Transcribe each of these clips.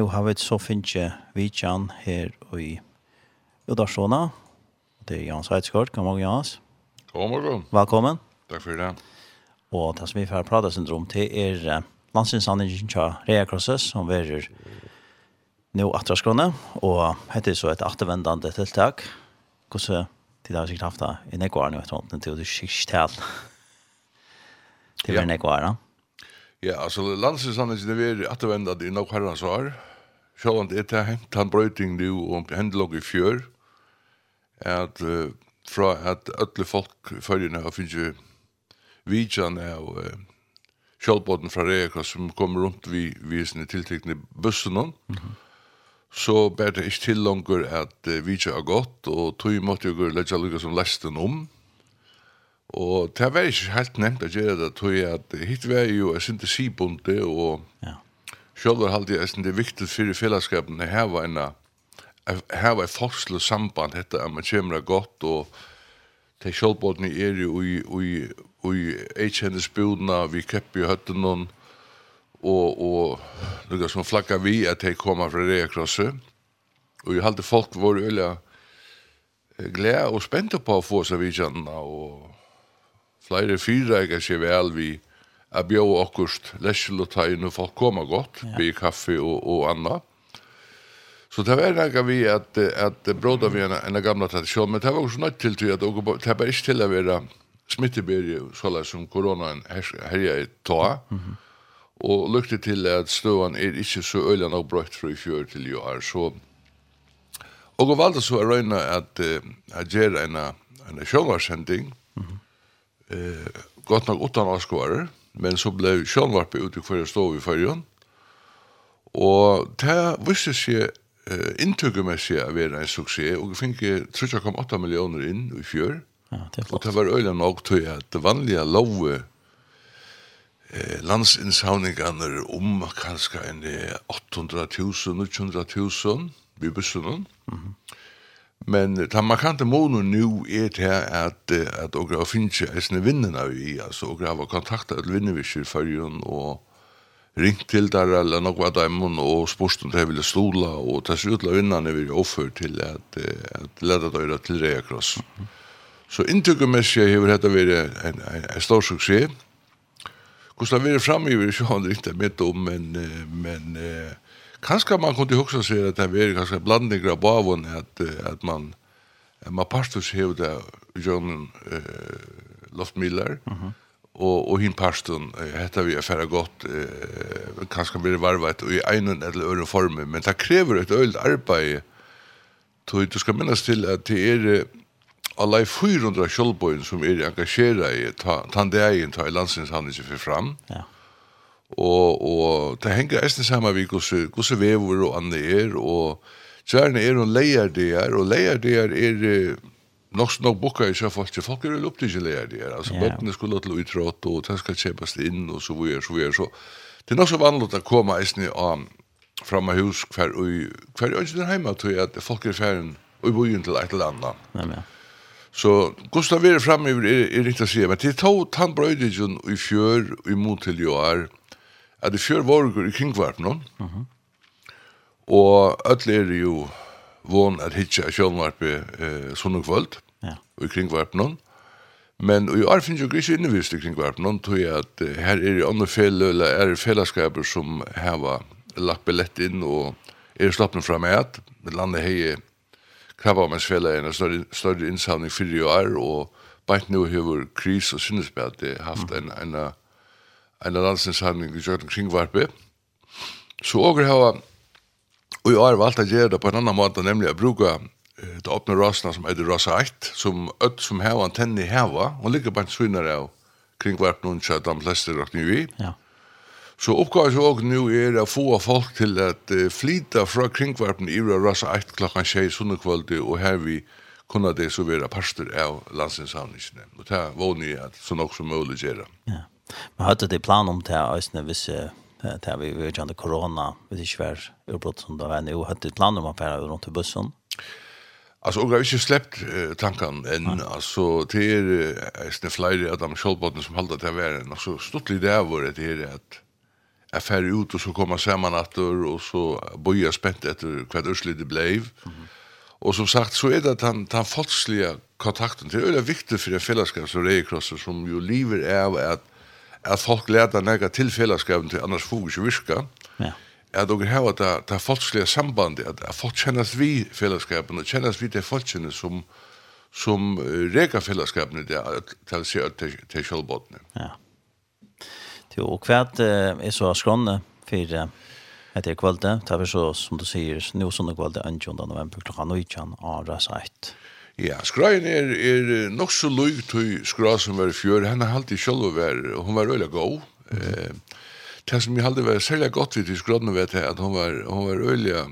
nu har vi så finnes vidtjen her i Udarsona. Det er Jans Heidsgaard. God morgen, Jans. God morgen. Velkommen. Takk for det. Og det som vi får prate syndrom til er landsinsanningen til Reakrosses, som verer nå attraskrone, og heter så et attervendende tiltak. Hvordan tid har vi sikkert haft det i Nekvaren, jeg etter ikke, til å sikkert til til Ja. nekvar? Ja, altså landsinsanningen er attervendende i nok herrens år, sjålant er det hengt han brøyting nu og hendelog i fjør, at uh, fra at öllu folk følgende har finnet vidjan av uh, kjølbåten fra Reka som kommer rundt vi visende tiltekne bussen mm -hmm. så ber det ikke til langer at uh, vidjan er godt, og tog måtte jo gå lege lukka som lesten om, og det var ikke helt nevnt at gjøre det, tog jeg at hit var jo, jeg synte sibonde, og ja Sjølv har alltid eisen det viktig fyrir fellesskapen å heva en heva et forskelig samband. Hetta at man kommer godt og til sjølvbåten er jo i, i, i eikjennes budna vi keppi i høtten og og lukka som flagga vi at de koma fra Reakrosset og jeg halte folk var øyla glede og spente på å få seg vidtjennene og flere fyra jeg er vel vi jeg bjør akkurat lesel og inn og folk kommer godt, ja. blir kaffe og, og annet. Så det var noe vi at, at bråda vi en, en gamla tradisjon, men det var også nødt til til at det var ikke til å være smittebyrje, sånn som koronaen herja i ta, mm -hmm. og lukte til at støvan er ikke så øyla nok brøtt fra i fjør til i år, så Og jeg valgte så å røyne at jeg gjør en, en sjøngarsending, mm -hmm. eh, godt nok utan avskåret, men så ble Sjönvarp ute for å stå i förrjön. Og det visste seg eh, inntryggmässigt att vara en suksess, og vi fikk 3,8 millioner inn i fjør. Ja, det er är och det var öjla nok til at det vanlige love eh, landsinshavningarna om kanskje en 800 000, 900 000 vi bussen. Mm -hmm. Men ta markante månen nu er til at, at og ågra finnes eisne vinnene vi, altså og har kontakta et vinnevisjer i fyrjun og ringt til der eller noe av dem og spørst om det ville stola og ta seg ut av vinnene vi offer til at, at leda døyra til Rea Kross. Så inntrykkermessig har dette vært en, en, en stor suksess. Hvordan det har vært fremme i vi ikke har riktig mitt om, men, men Kanskje man kunne huske seg at det er kanskje blandninger av bavun at, at man at man pastus hev det John eh, Loftmiller mm -hmm. og, og hin pastun hetta vi er færre godt eh, kanskje blir det varvet i einen eller øren form, men det krever et øyelt arbeid du skal minnes til at det er alla 400 kjølbøyen som er engasjera i tandegjen ta i landsins handelse for fram. Ja og, og det henger eisen sammen vi hvordan vever og andre er, og kjærne er og leier det er, og leier det er er nok nok bukka i sjef folk, folk er opp til leier det er, altså yeah. bøttene skulle til utrått, og det skal kjepast inn, og så videre, så videre, så det er nok så vanlig å komme eisen av framme hus hver og hver og ikke hjemme, til at folk er ferden og i bojen til et eller annet. Ja, ja. Så Gustav er framme er, er riktig å si, men til to tannbrøydingen i fjør og imot til jo er, at det fjør vorgur i kringvarpen mm -hmm. og alle er jo von at hitja kjølnvarpe eh, sånne kvöld, ja. i kringvarpen noen, men i år finnes jo ikke innevist i kringvarpen tog jeg at eh, her er det andre fel, eller er det fellesskaper som heva lagt billett inn, og er slappen fra meg at landet hei krabbamennsfellegene en større, større innsamling fyrir i år, og bare nu hefur kris og sinnesbæti haft en, en, en en landsinshandling i Jørgen Kringvarpe. Så åker har og jeg har valgt å gjøre det på en annan måte, nemlig å bruke det åpne rasene som Eddie Rasa 1, som ødt som har antenne i heva, og ligger på en svinnere av Kringvarpe noen kjøtt de fleste rakt nye i. Ja. Så oppgaven som også nå er å få folk til at uh, flyta fra kringvarpen i Rasa 1 klokkan 6 sunnekvalde, og her vi kunne det så være parster av landsinsavningene. Og det er ni at så nok som mulig gjøre. Ja. Men hadde det plan om det her, Øystein, hvis det her vi var kjent korona, hvis det ikke var utbrott som det var nå, hadde det plan om å fære rundt i bussen? Altså, og jeg har ikke släppt uh, tanken enn, mm. alltså det er det flere av de skallbotten som håller det värre så stort det där hvor det er är att affär ut och så komma samman att och så boja spänt efter vad urslit det blev. Mm. Och som sagt så är det att han han folksliga kontakten det är väldigt viktigt för en fällskap som det som ju lever är att at folk lærte nega til fellesskapen til annars fog ikke virka, ja. at dere har det, det folkslige sambandet, at, at folk kjennes vi fellesskapen, og kjennes vi til folkene som, som uh, reka fellesskapen til å se til, til kjølbåtene. Ja. Jo, og hva er så skrånne for etter kvalitet? Det er så, som du sier, nå sånne kvalitet 20. november klokka 19 av Rasa 1. Ja, skrøyen er, er nok så løy til skrøy som var i fjør. Henne halte selv var, hun var øyla god. Mm -hmm. eh, det som jeg halte var særlig godt vidt i skrøyene var at hun var, hun var øyla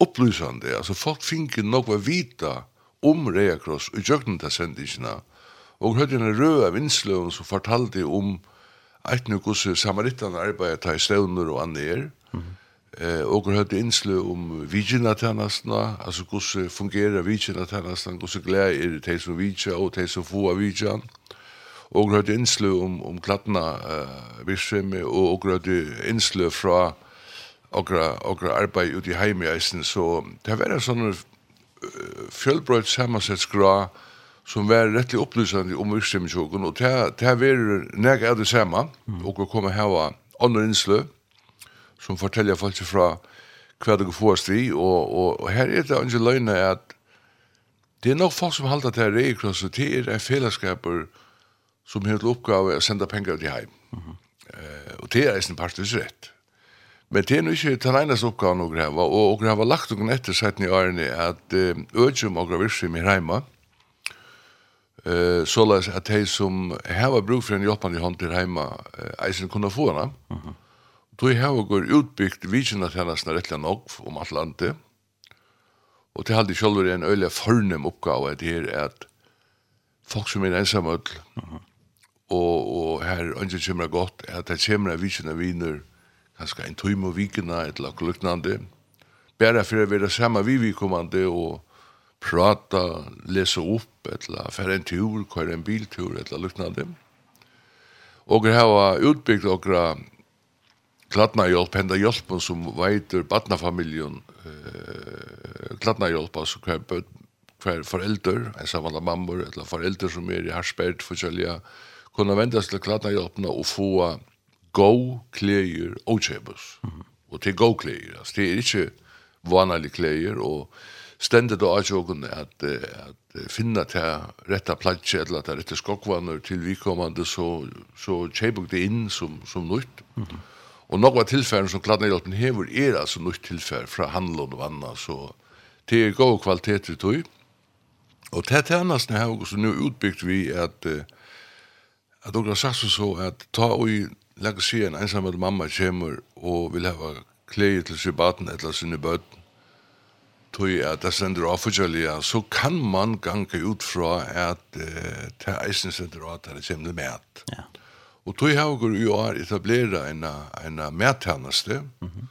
opplysande. Altså folk finke nok var vita om Reakross og gjøkken til sendingsina. Og hørte henne røde vinsløven som fortalte om eit nu gosse samarittane arbeidet i støvner og andre. Mm -hmm. Eh, og har hørt innslu om vigjenatennastene, altså hvordan fungerer vigjenatennastene, hvordan glede er det de som vigjer og de som får vigjer. Og har hørt innslu om, om klattna eh, virksomhet, og har hørt innslu fra okra, okra arbeid ute i heimeisen. Så det har vært sånne fjølbrøyt samansettsgra som var rettelig opplysande om virksomhetsjokken, og det har vært nek av det samme, og vi kommer her hava andre innsløp, som forteller folk fra hva det får stri, og, og, og her er det ikke løgnet at det er nok folk som halter til rekrosset, det er et fellesskaper som har til oppgave å sende penger til heim. Mm -hmm. uh, og det er en partisk rett. Men det er jo ikke den eneste oppgaven å greve, og å greve lagt noen etter seg i årene at eh, økjum og gravirsim i heima, eh, såleis at de som har bruk for en hjelpende hånd til heima, eh, eisen kunne få henne. Mm -hmm. Tui hava går utbyggt vikina tjennasna rettla nog om alt landi. Og til halde sjálfur en øyla fornem oppgave at her er at folk som är ensamma uh -huh. og, og her ønsker kjemra godt er at det kjemra vikina viner ganska en tøym och vikna ett lak luknande bæra för att vara samma vi vikommande og prata, lesa upp, eller færa en tur, kvar en biltur, etla luknande. Og hava utbyggt okra kladna hjálp, henda hjálpen som veitur badnafamiljon, eh, kladna hjálp, altså hver, hver forelder, en samanla mammor, eller forelder som er i harspert, forskjellige kunne vendas til kladna hjálpna og få go kleier og kjebus. Mm -hmm. Og til go kleier, altså det er ikke vanlig kleier, og stendet då att jag att att finna det rätta plats eller det retta skokvaner till vi kommande så så chebuk det in som som nytt. Mm -hmm. Og några tillfällen tilfæren som Kladnehjelpen hever er altså nytt tilfær fra handlån og anna, så det er god kvalitet i tog. Og det er det her også nå utbyggt vi at at dere har sagt så at ta og legge seg en ensam mamma kommer og vil ha klei til sin baden eller sine bøten tog at det sender av så kan man gange ut fra at det er eisen sender av at det kommer med. Ja. Og tog har vi i år etablera en, en medtjeneste. Mm -hmm.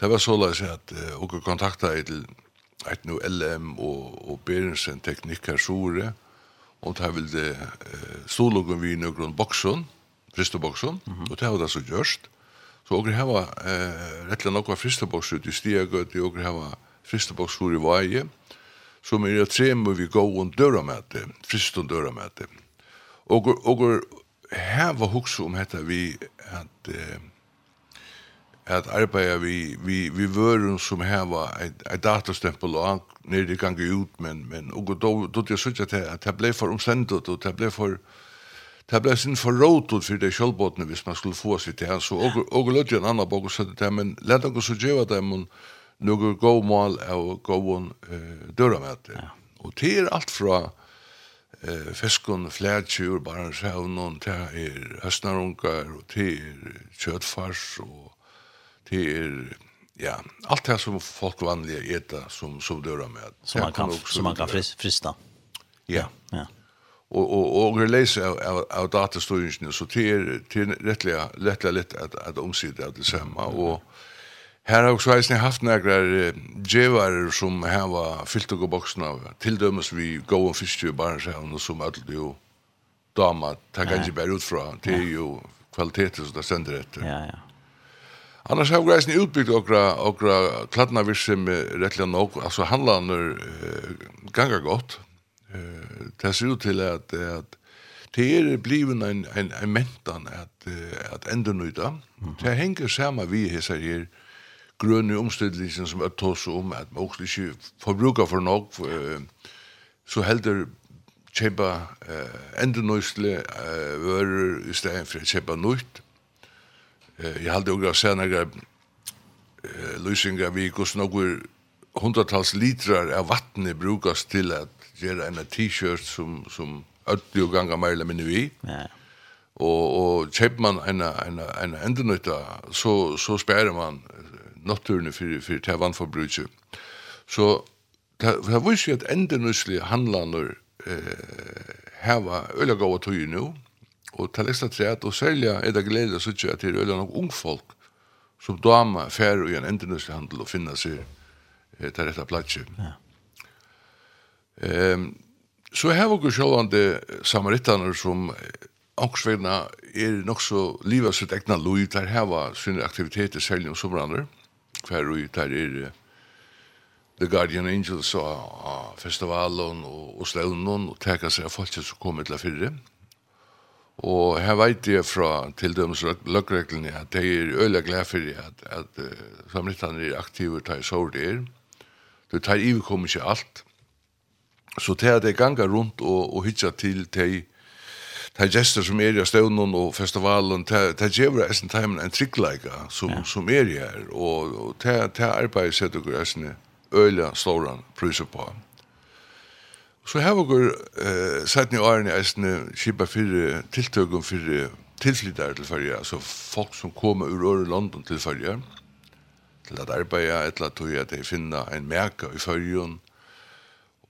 Det var såleis at uh, vi kontakta til et nu LM og, og Berensen teknikker Sjore, og det vil det uh, stålogen vi i noen boksen, fristeboksen, mm -hmm. og det har det så gjørst. Så og hava eh, rettelig noen fristeboks ut i stiegøt, og åker hava fristeboks i vaje, som er et trem vi går om døramete, frist med det. Og, og, her var hugsa om hetta vi at eh, at arbeiða vi vi vi vørum sum hava eitt eitt datastempel og nei det kan gå ut men men og då då det søkja at at det blei for omsendt og det blei for det blei sin for rotot for det skjølbotne hvis man skulle få sitt til. Så og og lodja en annan bok og sette det men let oss så geva dem og nugur go mal og go on eh, døra med det og det er alt frá eh fiskon flætjur bara sjón og ta er høstnarungar og te er kjøttfars og te er ja alt det som folk vanliga äta som som dörrar med som man kan som man kan frista. Ja. Ja. Och och och release av av datastyrningen så det är det är rättliga lättare lätt att att omsida det samma och Her har også eisen haft negrar djevar som her var fyllt og boksen av. Tildømes vi gå og fyrstju i Barentshavn og som alt jo dama, ta kan ikke bare utfra. Det er jo kvalitetet som det sender etter. Ja, ja. Annars har greisen utbyggt okra, okra kladna virse med rettelig nok. Altså handlaner uh, ganga godt. Uh, det ser ut til at, at det er bliven en, en, en mentan at, uh, at enda nøyda. Mm -hmm. Det henger saman vi hessar her, grønne omstillingen som jeg tås om, at man også ikke forbruker for nok, uh, så helder kjøpe uh, enda nøysle uh, vører i stedet for å kjøpe nøyt. Uh, jeg helder også senere uh, løsninger vi ikke hos noen hundratals litrar av vattnet brukas til at gjøre en t-shirt som, som ødelig og ganger mer eller mindre vi. Ja. Og, og kjøper man en, en, en endenytta, så, så spærer man notturene for, for til vannforbruket. Så det var ikke at endenøslige handlander eh, heva øyla gava ju nu, og til ekstra træt, og særlig er det glede så ikke at det er nok ung folk som dama fer og en endenøslig handel og finna seg eh, til rette platsi. Ja. Um, så her var sjålande samaritaner som ångsvegna er nok så livet sitt egna lov, der her var sine aktiviteter særlig om sommerandre hver og der er The Guardian Angels og festivalen og, og stevnen og teka seg av folk som kom til fyrre. Og her veit jeg fra til løkreglene at det er øyla glad for at, at uh, samlittene er aktive tar sår det er. Det tar ivekom ikke alt. Så til at jeg ganger rundt og, og hitja til til ta gestur som er i stevnen og festivalen, ta, ta gjever eisen timen en tryggleika som, ja. som er her, og, og ta, ta arbeid sett og eisen øyla storan pryser på. Så her eh, sett ni årene eisen skipa fyrre tiltøkum fyrir tilflyttere til fyrir altså folk som kommer ur året London til fyrir til at arbeiða etter at tog at de finna en merka i fyrir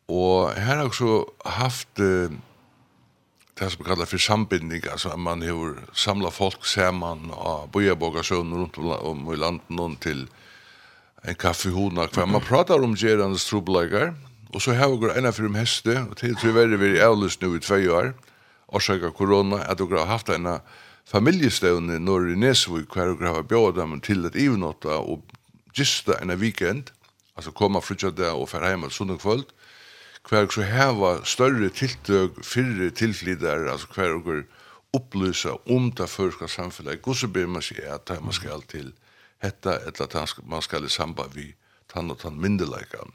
og her har også haft eh, det som kallar för sambindning, alltså att man har samlat folk samman och bojabogasöner runt om i landet till en kaffehona kvar. Man pratar om gerande strobelagar, og så har vi ena fyrir heste, og til tyverre vi er avlyst nu i två år, årsaka korona, at vi har haft ena familjestevne når i Nesvig hver vi har bjóða dem til at ivnåta og gista en weekend, altså koma frutja det og fer heim og sundag kvöld, hver så heva større tiltøk fyrre tilflytare, altså hver og opplysa om det førska samfunnet, og så ber man seg at man skal til hetta, eller at man skal i samband vi tann og tann myndelagan.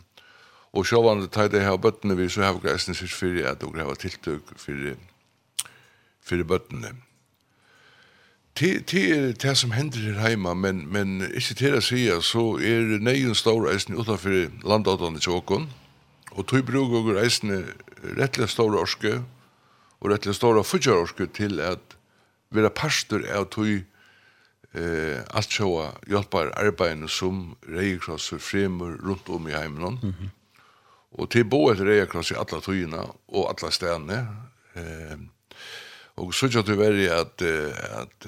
Og sjåvande tæg det her bøttene vi, så heva greisne sitt fyrir at og heva tiltøk fyrir, fyrir bøttene. Det er det som hender her heima, men, men ikke til å si, så er neien stor eisen utenfor landåttene i Tjåkon, Og tog bruk og reisende rettelig store orske, og rettelig store fudjar orske til at vera pastor er tog eh, alt sjåa hjelpar arbeidene som reiekrosser fremur rundt om i heimen. Mm -hmm. Og til bo etter reiekrosser i alla togina og alla stedene. Eh, og så tjatt vi veri at, at, at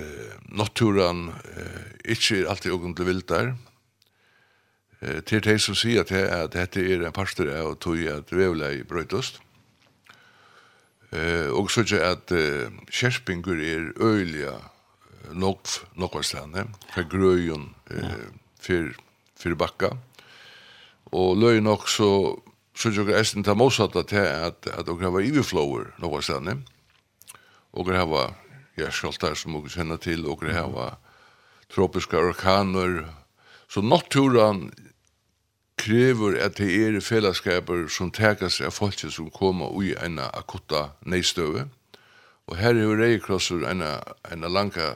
naturen eh, ikke er alltid åkken til vilt der. Mm til det som sier at, at dette er en parster av tog at vevlei brøytust. Eh, og så ikke at eh, kjerspinger er øyliga nok, nokvastane, fra grøyen eh, fyr, fyr bakka. Og løy nok så så jeg er esten ta motsatta til at, at dere var iverflower nokvastane. Og dere var ja, skoltar som dere kjenner til, og dere var tropiska orkaner, Så naturen krever at det er fellesskaper som tekas av folk som kommer ui en akutta neistøve. Og her er jo Reikrosser en, en langa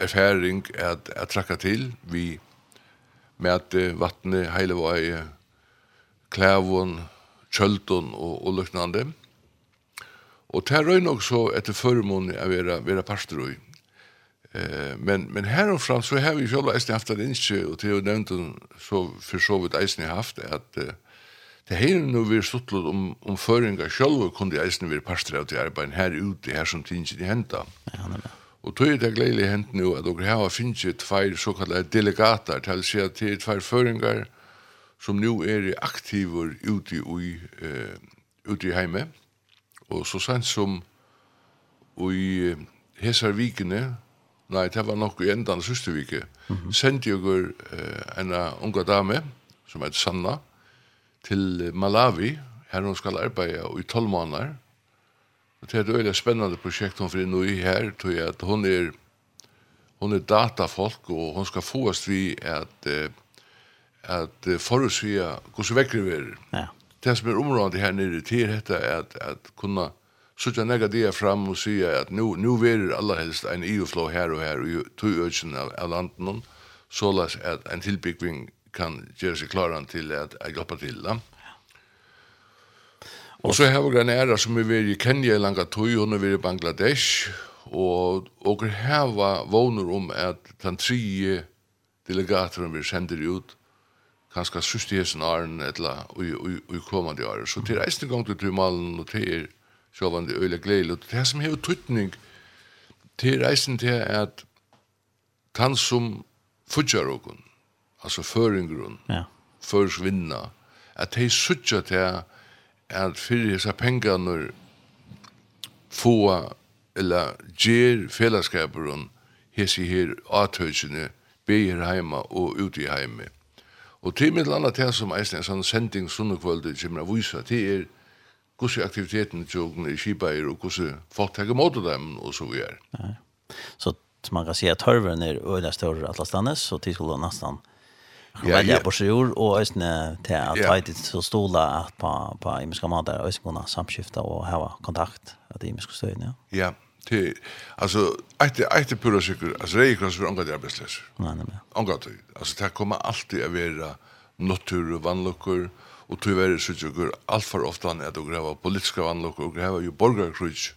erfaring at jeg trakka til vi mæte vattnet hele vei klævån, kjølton og, og løknande. Og det er nok så etter førmån av vera, vera parster. Eh men men här och fram så har vi själva är haft det inte och till nämnt så för så vid isen haft att det här nu vi suttlut om om föringar själva kunde isen vi pastra ut i arbeten här ute här som tinge i hända. Ja men. Och tog det glädje hänt nu att och här har finns ju två så kallade delegater till sig till två föringar som nu är aktiva ute i eh ute i hemme. Och så sent som i hesar vikene nei, det var nok i endan siste vike, mm -hmm. sendte jeg uh, en unga dame, som heter Sanna, til Malawi, her hun skal arbeide i 12 måneder. Og det er et veldig spennende prosjekt hun fyrir nå i her, tror jeg at hun er, hun er datafolk, og hun skal få oss vi at, uh, at uh, forutsvia hvordan vekker vi er. Ja. Det som er området her nere til dette er at, at kunne så jag näga det fram och säga att nu nu vill alla helst en EU-flow här och här och två öknen av, av landen så läs att en tillbyggning kan göra sig klaran till att, att hjälpa till det. Och så har vi granera som är i Kenya i langa tog och nu i Bangladesh og og hava vónur om at tann tri delegateren vi sendir ut, kanska susti hesen arn etla og og komandi ár. Så til reisning gongt til malen og til sjålande øyla gledelig. Det som hever tøytning til reisen til at han som fudjar okon, altså føringrun, ja. førsvinna, at de sutja til at fyrir hessa pengarnur få eller gjer fellesskaperun hesi her atøysene beir heima og ute i heime. Og til mitt landa til som eisen en sånn sending sunnekvölde kjemra vysa til er hvordan aktiviteten tjogen i Kiba er, og hvordan folk tenker mot dem, og så vi er. Ja. Så man kan si at Hørven er øyne større atlastanes, så de skulle nesten ja, velge på seg jord, og øyne til at ja. Heidi så stola at på, på imenske måter, øyne kunne samskifte og ha kontakt at de imenske støyene. Ja, ja. Til, altså, ett ett pura cykel alltså det är ju för angår det bästa. Nei, nei, Angår det. Alltså det kommer alltid å være natur og vanluckor og tog være så ikke går alt for ofte han at å greve politiske vannlokk og greve jo borgerkrutsk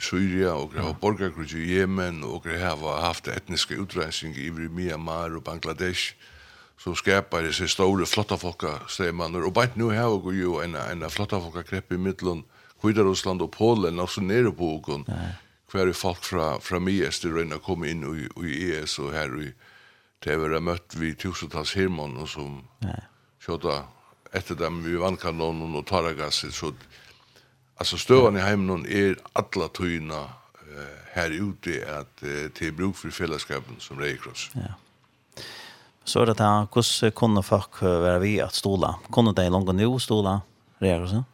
i Syria og greve ja. i Yemen og greve haft etniske utrensning i Myanmar og Bangladesh så skapar det seg stora flotta folka stämmer och bant nu har och ju en en flotta folka krepp i middelen Kvidar Russland och Polen och så nere på Okon. hver folk från från Mies det Røyna kom in i i ES og her i det har mött vi tusentals hirmon og som skjøta etter dem vi vannkanonen og taragasset, så altså støvan i heimen er alla tøyna uh, her ute at uh, til bruk for fellesskapen som reikross. Ja. Så er det da, hvordan kunne folk være vi at stola? Kunne de langt nå stola reikrossen?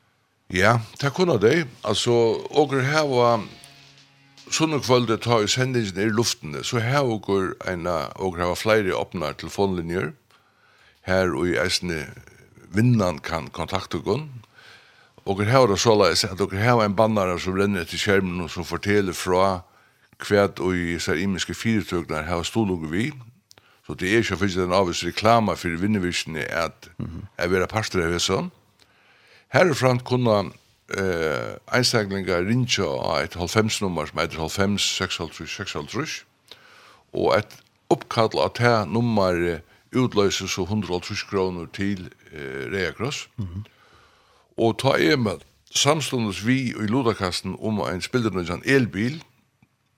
Ja, det kunne de. Altså, åker her var sånne kvölde tar i sendingen i luften, så her åker en, åker her var flere åpner telefonlinjer, mm her og i eisne vinnan kan kontakte gon. Og her har det så seg at dere har en bannare som renner til skjermen og som forteller fra kvært og i sær imiske fyrirtøknar har stålugge vi. Så det er ikke fyrir den avvis reklama fyrir vinnevisjene at mm -hmm. jeg vil ha parter av hesson. Herifran kunne eh, einstaklingar rinja av et halvfemsnummer som heter halvfems, 6, 6, 6, 6, 6, 6, 6, 6, 6, 6, utløse så 150 kroner til eh, Reakross. Mm -hmm. Og ta Emil, samståndes vi i Lodakasten om en spildernødjan elbil,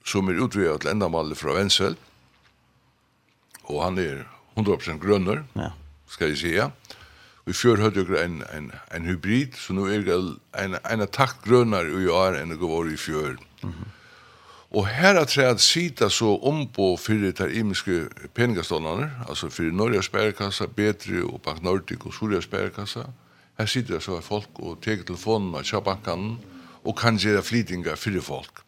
som er utvidet til endamallet fra Vensel, og han er 100% grønner, ja. skal jeg sige. Vi fjør hadde jo en, en, en hybrid, så nå er det en, en takt grønner i år enn det går i fjør. Mm -hmm. Og her er tre at sita så ombå fyrir der imiske peningaståndene, altså fyrir Norge Sperrekassa, Betri og Bank Nordic og Surya Sperrekassa. Her sitter så folk og teker telefonen av Kjabankan og kan gjøre flytinga fyrir folk.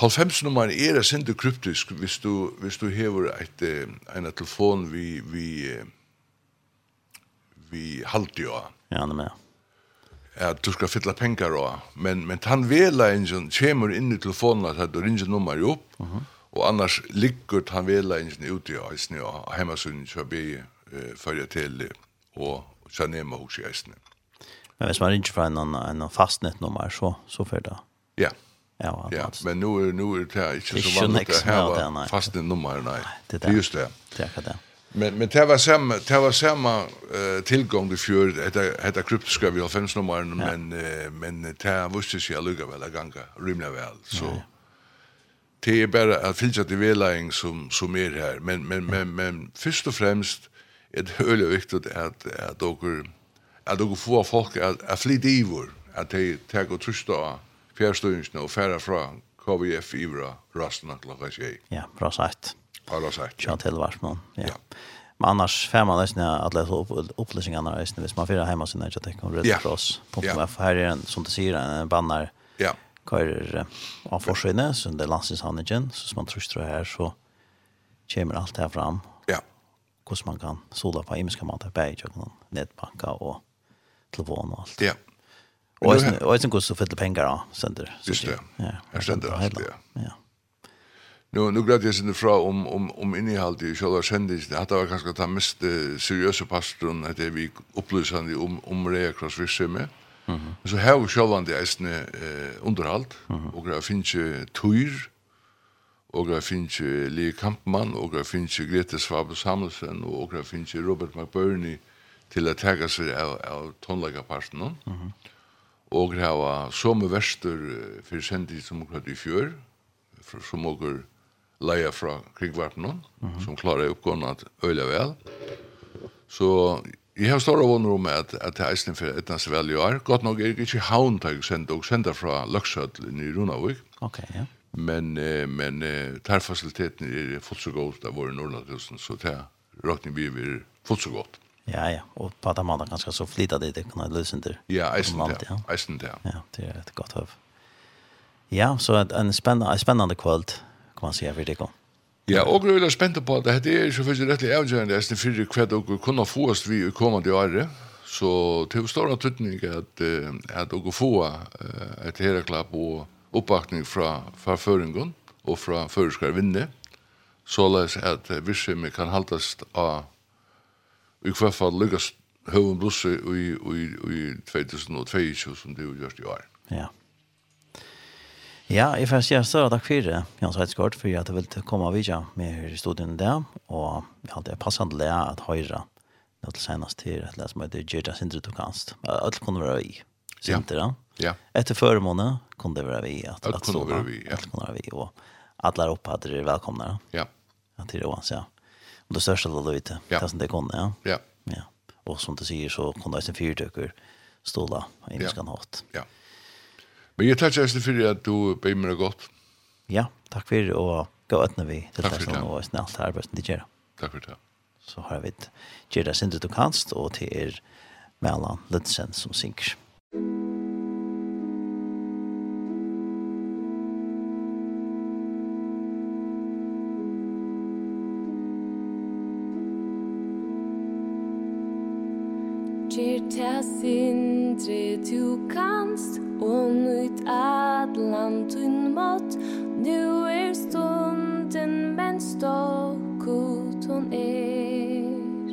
Halvfemsnummeren er er sinde kryptisk hvis du, hvis du hever et, en telefon vi, vi, vi halte jo av. Ja, det med at du skal fylla pengar og men men han vela ein ingen kemur inn i telefonen at du ringer nummer jo uh -huh. og annars liggur han vela ein ingen ute i eisen og heima sunn så be eh, følge til og så nema hos i eisen Men hvis man ringer fra en, en fastnettnummer så, så fyrir da Ja, ja, ja men nu, er nu er det ikke så vanlig at ha fastnet nummer nei. Det er just det. Det er det. Men men det var samma det var samma uh, tillgång det för det det kryptiska vi har fem nummer men uh, men det visste sig lugga väl att ganga rymla väl så ja. det är bara att filtra till välaing som som är här men men men men först och främst är det höle viktigt att att dokur att dokur få folk att att fly divor att det tar och trusta fjärstungen och färra från KVF Ivra rastna klockan Ja, bra sagt. Parasite. Ja, til Varsmån. Ja. ja. Men annars får man nästan alla upplysningarna nästan hvis man får hemma sin nästa tecken om Red Cross. Ja. Här är en, som du säger, en bannar. Ja. Kör av forsvinne, så det är igen Så man tror här så kommer allt här fram. Ja. Hur man kan sola på imiska mat på Bejjöknen, nätbanka och telefon och allt. Ja. Och sen och sen går så fyller pengar då, sänder. Just det. Ja, jag ständer allt det. Ja. Nu nu glad jag sinne fra om om om innehållet i själva sändningen. Det var kanske ta mest uh, seriösa pastorn att det vi upplysande om om det cross visse med. Mhm. Så här var själva det ästne eh underhåll och det finns ju tur och det finns ju Le Kampmann och det finns ju Grete Svabe Samuelsen och det finns ju Robert McBurney till att ta sig av av tonläggarparten. Mhm. Mm och där var som värster för sändning som klart i fjör som åker leia fra krigvarpen mm -hmm. som klarar uppgående att øyla väl. Så jag har stora vunner om att, att det er eisen för etna sig väl jag är. Gott nog är det inte haun til och sende og sende från Luxhöll i Runavik. Okej, ja. Men, eh, men eh, tarfaciliteten är fullt så god av i Norrlandhusen, så det är råkning vi är fullt så gott. Ja, ja. Och på att man kanske så flytta dit det kan lösa inte. Ja, eisen det. Eisen det. Ja, det är ett gott höv. Ja, så en spännande, spännande kvöld kan man säga för det kom. Ja, og jeg er spent på at dette er ikke først rettelig avgjørende etter fire hva dere kunne få oss vi i kommende året. Så til stor tydning at, at dere får et hereklapp og oppbakning fra, fra føringen og fra føreskar vinne. Så les at virksomhet kan haltas av i hvert fall lykkes høven blusse i, i, i 2022 som det har gjort i år. Ja. Ja, jeg får si en større takk for det, Jans Heidsgaard, for at jeg vil komme av videre med her i studien der, og jeg hadde passende det at høyre nå til senest til et lær som heter Gjerda Sindre Tokanst. Alt kunne være vi, Sindre. Ja. ja. Etter føremåne kunne det være vi. At, alt kunne være vi, ja. Alt kunne være vi, og alle er oppe at dere er velkomne. Ja. At dere er ja. Og det største det ute, ja. det som det kunne, ja. Ja. ja. Og som du sier, så kunne det være en fyrtøkker ståla, i ja. hatt. Ja. ja. Men jeg tackar dig for at du ber meg gott. Ja, takk for det og gå øtne när vi till det som var arbeid som de gjør. Takk for det. Så har vi det. Ger det du kanst og til er Mellan Lundsen som synker. land tun mat Nu er stunden men ståk uton er.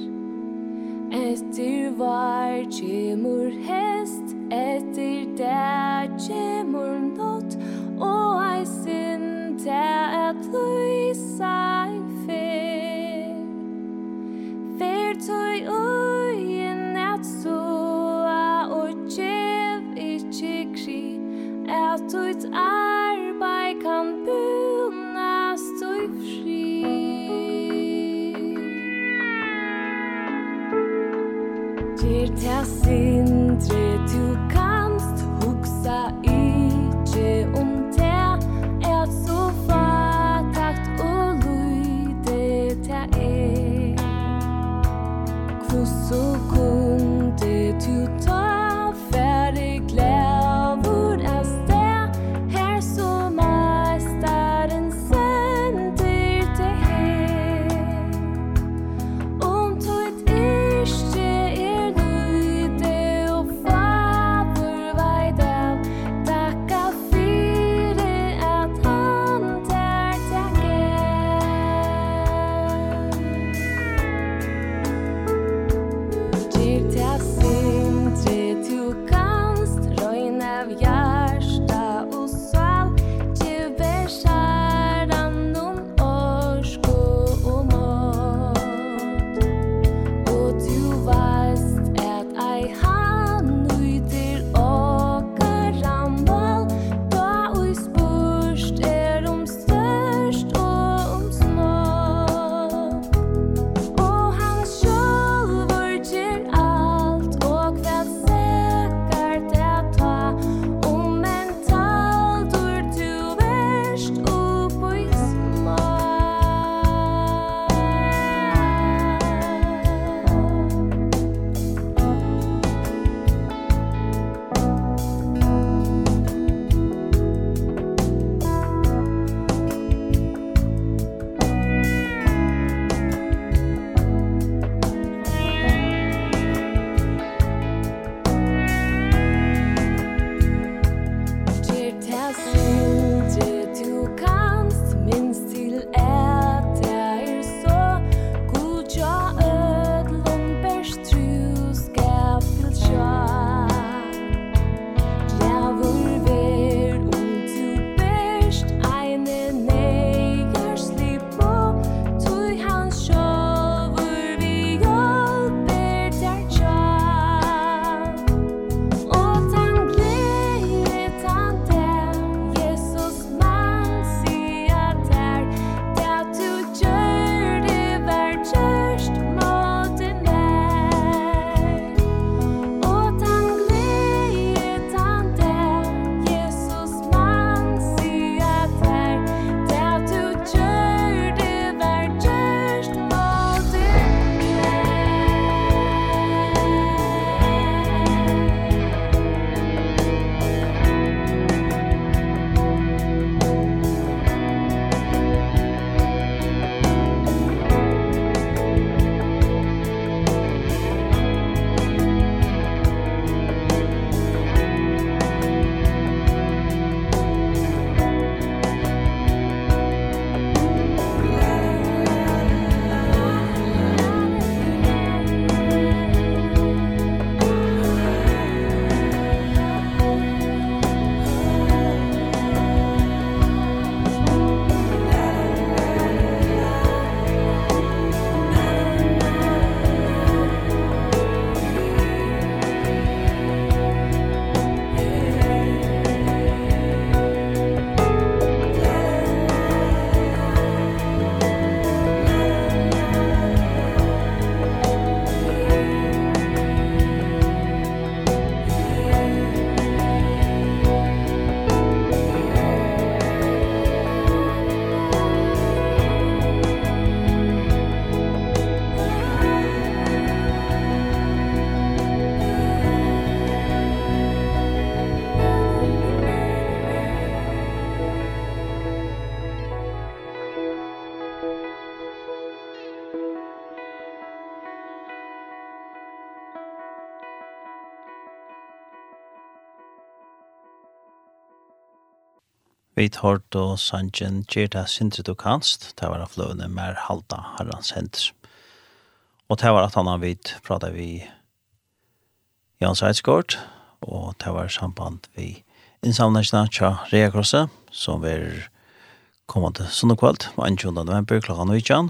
Etter var kjemur hest Etter der kjemur nått Og ei sin til at lysa Vi tar då sanjen Gjerta det sindre du kanst, det var fløvende løvene mer halda herrens hendes. Og det var at han har vidt pratet vi Jans Eidsgård, og det var samband vi innsamlingsna tja Reakrosse, som var kommande til sunnekvalt, 21. november klokka 19,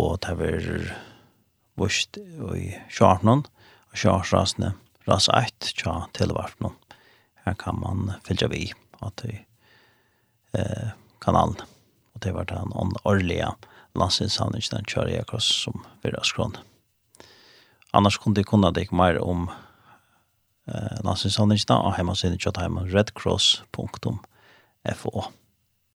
og det var vurst i Sjartnon, og Sjartrasne, ras 1, tja tilvartnon. Her kan man fylja vi at vi eh, kanalen. Og det var den årlige landsinsavningen den kjører jeg akkurat som vi har skrån. Annars kunne jeg kunne deg mer om eh, landsinsavningen og hjemme sin kjøtt hjemme redcross.fo.